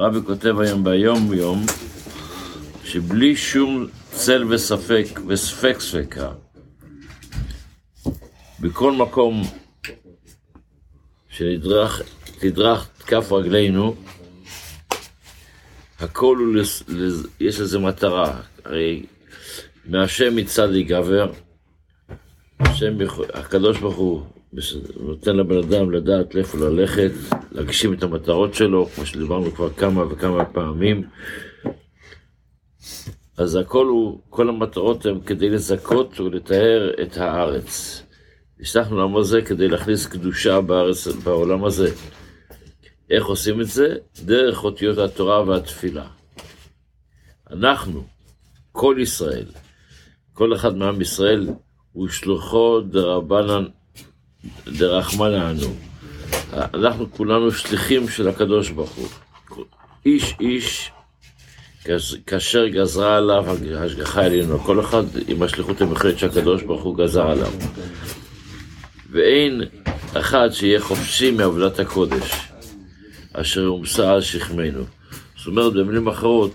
הרבי כותב היום ביום יום, שבלי שום צל וספק וספק ספקה, בכל מקום שתדרך כף רגלינו, הכל הוא, לס, לס, יש לזה מטרה, הרי מהשם מצד יגבר, השם, הקדוש ברוך הוא נותן לבן אדם לדעת לאיפה ללכת, להגשים את המטרות שלו, כמו שדיברנו כבר כמה וכמה פעמים. אז הכל הוא, כל המטרות הן כדי לזכות ולתאר את הארץ. נשלחנו לעם הזה כדי להכניס קדושה בארץ, בעולם הזה. איך עושים את זה? דרך אותיות התורה והתפילה. אנחנו, כל ישראל, כל אחד מעם ישראל, הוא שלוחו דרבנן דרחמנא אנו. אנחנו כולנו שליחים של הקדוש ברוך הוא. איש איש כאשר גזרה עליו השגחה עלינו, כל אחד עם השליחות המיוחדת שהקדוש ברוך הוא גזר עליו. ואין אחד שיהיה חופשי מעבודת הקודש, אשר הומסה על שכמנו. זאת אומרת, במילים אחרות,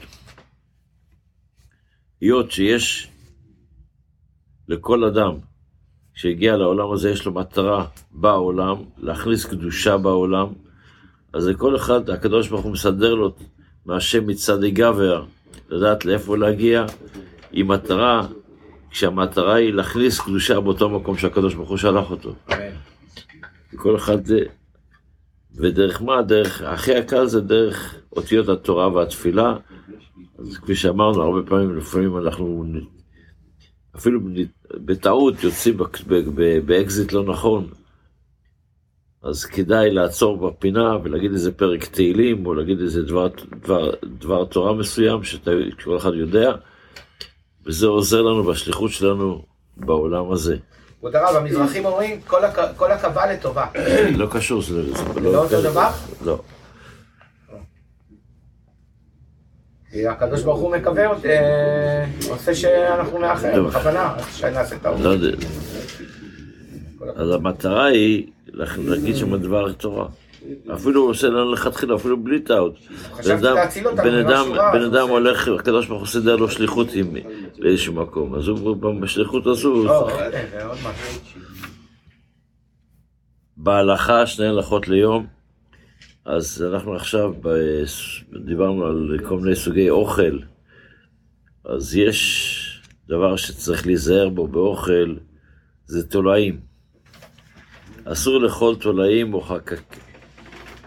היות שיש לכל אדם שהגיע לעולם הזה, יש לו מטרה בעולם, להכניס קדושה בעולם, אז לכל אחד, הקדוש ברוך הוא מסדר לו מהשם מצד גבר, לדעת לאיפה להגיע, עם מטרה, כשהמטרה היא להכניס קדושה באותו מקום שהקדוש ברוך הוא שלח אותו. כל אחד ודרך מה? דרך, הכי הקל זה דרך אותיות התורה והתפילה. אז כפי שאמרנו, הרבה פעמים, לפעמים אנחנו אפילו בטעות יוצאים באקזיט לא נכון. אז כדאי לעצור בפינה ולהגיד איזה פרק תהילים, או להגיד איזה דבר, דבר, דבר תורה מסוים שכל אחד יודע, וזה עוזר לנו בשליחות שלנו בעולם הזה. כבוד הרב, המזרחים אומרים כל עכבה לטובה. לא קשור, זה לא... לא אותו דבר? לא. כי הקדוש ברוך הוא מקווה, אה, עושה שאנחנו נאחר, בכוונה, שנעשה טעות. לא יודע. אז המטרה היא להגיד שם דבר תורה. אפילו הוא עושה לנו לכתחילה, אפילו בלי טעות. בן אדם, הולך, הקדוש ברוך הוא סידר לו שליחות באיזשהו מקום, אז הוא בשליחות הזו... לא, עוד משהו. בהלכה, שני הלכות ליום, אז אנחנו עכשיו דיברנו על כל מיני סוגי אוכל, אז יש דבר שצריך להיזהר בו באוכל, זה תולעים. אסור לאכול תולעים או חקק,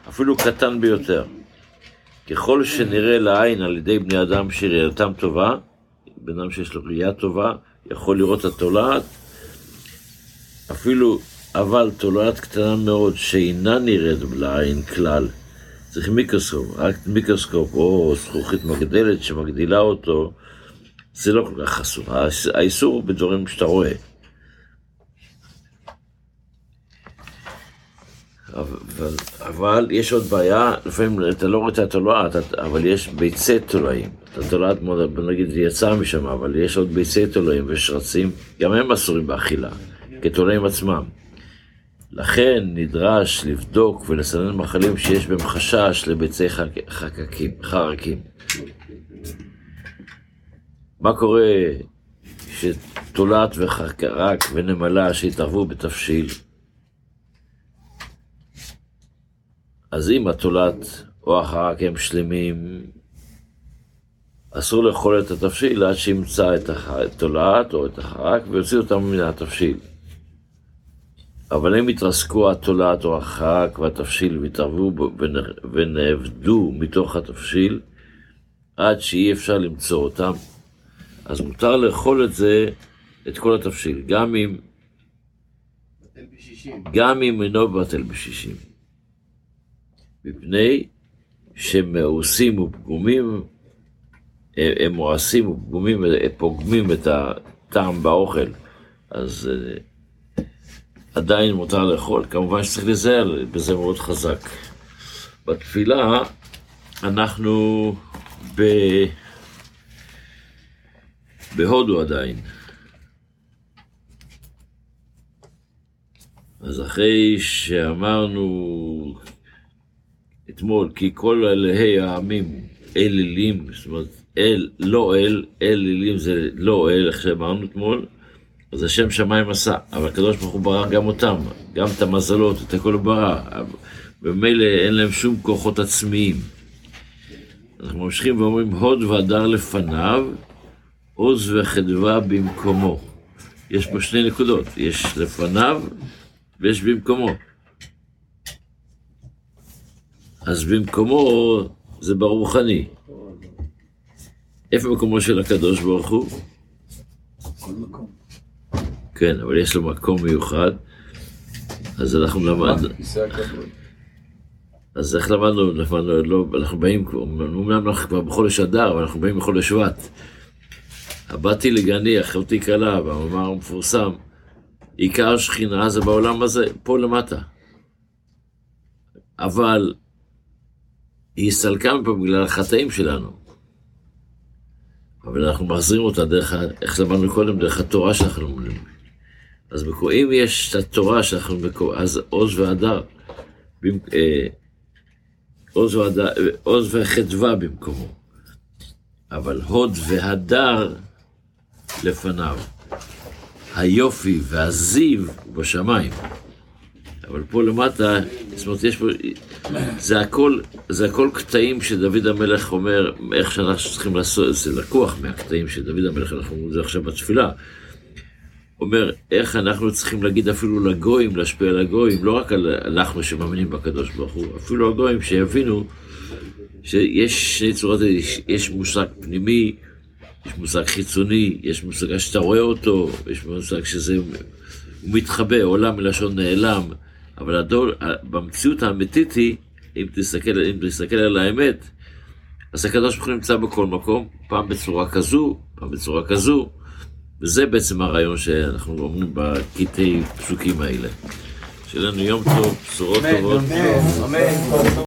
אפילו קטן ביותר. ככל שנראה לעין על ידי בני אדם שראייתם טובה, בן אדם שיש לו ראייה טובה, יכול לראות את התולעת, אפילו אבל תולעת קטנה מאוד שאינה נראית לעין כלל, צריך מיקרוסקופ, רק מיקרוסקופ או זכוכית מגדלת שמגדילה אותו, זה לא כל כך אסור. האיסור הוא בדברים שאתה רואה. אבל, אבל יש עוד בעיה, לפעמים אתה לא רואה את התולעת, אבל יש ביצי תולעים. התולעת, נגיד, יצא משם, אבל יש עוד ביצי תולעים ושרצים, גם הם אסורים באכילה, כתולעים עצמם. לכן נדרש לבדוק ולסנן מחלים שיש בהם חשש לביצי חקקים, חרקים. מה קורה שתולעת וחרק ונמלה שהתערבו בתבשיל? אז אם התולעת או החרק הם שלמים, אסור לאכול את התבשיל עד שימצא את התולעת או את החרק ויוציא אותם מן התבשיל. אבל הם התרסקו התולעת או החרק והתבשיל והתערבו ונאבדו מתוך התבשיל עד שאי אפשר למצוא אותם, אז מותר לאכול את זה, את כל התבשיל, גם אם... גם אם אינו בטל בשישים. מפני שמאוסים ופגומים, הם מואסים ופגומים, פוגמים את הטעם באוכל. אז אה, עדיין מותר לאכול, כמובן שצריך להיזהר בזה מאוד חזק. בתפילה אנחנו ב... בהודו עדיין. אז אחרי שאמרנו את אתמול, כי כל אלוהי העמים אלילים, זאת אומרת, אל, לא אל, אלילים זה לא אל, איך שאמרנו אתמול, אז השם שמיים עשה, אבל הקדוש ברוך הוא ברא גם אותם, גם את המזלות, את הכל הוא ברא, ומילא אין להם שום כוחות עצמיים. אנחנו ממשיכים ואומרים, הוד והדר לפניו, עוז וחדווה במקומו. יש פה שני נקודות, יש לפניו ויש במקומו. אז במקומו זה ברוחני. איפה מקומו של הקדוש ברוך הוא? כל מקום. כן, אבל יש לו מקום מיוחד, אז אנחנו למדנו. אז איך למדנו? למדנו, לא, אנחנו באים, אומנם אנחנו כבר בחודש אדר, אבל אנחנו באים בחודש שבט. הבאתי לגני, אחותי כלה, במאמר המפורסם, עיקר שכינה זה בעולם הזה, פה למטה. אבל היא הסתלקה מפה בגלל החטאים שלנו. אבל אנחנו מחזירים אותה דרך, איך למדנו קודם, דרך התורה שאנחנו לומדים. אז אם יש את התורה שאנחנו, אז עוז והדר, אה, עוז וחדווה במקומו. אבל הוד והדר לפניו. היופי והזיו בשמיים. אבל פה למטה, זאת אומרת, יש פה, זה הכל, זה הכל קטעים שדוד המלך אומר, איך שאנחנו צריכים לעשות, זה לקוח מהקטעים שדוד המלך, אנחנו אומרים את זה עכשיו בתפילה. אומר, איך אנחנו צריכים להגיד אפילו לגויים, להשפיע על הגויים, לא רק על אנחנו שמאמינים בקדוש ברוך הוא, אפילו הגויים שיבינו שיש שני צורות, יש, יש מושג פנימי, יש מושג חיצוני, יש מושג שאתה רואה אותו, יש מושג שזה, הוא מתחבא, עולם מלשון נעלם. אבל הדור, במציאות האמיתית היא, אם תסתכל, אם תסתכל על האמת, אז הקדוש ברוך הוא נמצא בכל מקום, פעם בצורה כזו, פעם בצורה כזו, וזה בעצם הרעיון שאנחנו אומרים בקטעי פסוקים האלה. שיהיה לנו יום טוב, בשורות טובות. אמן, אמן.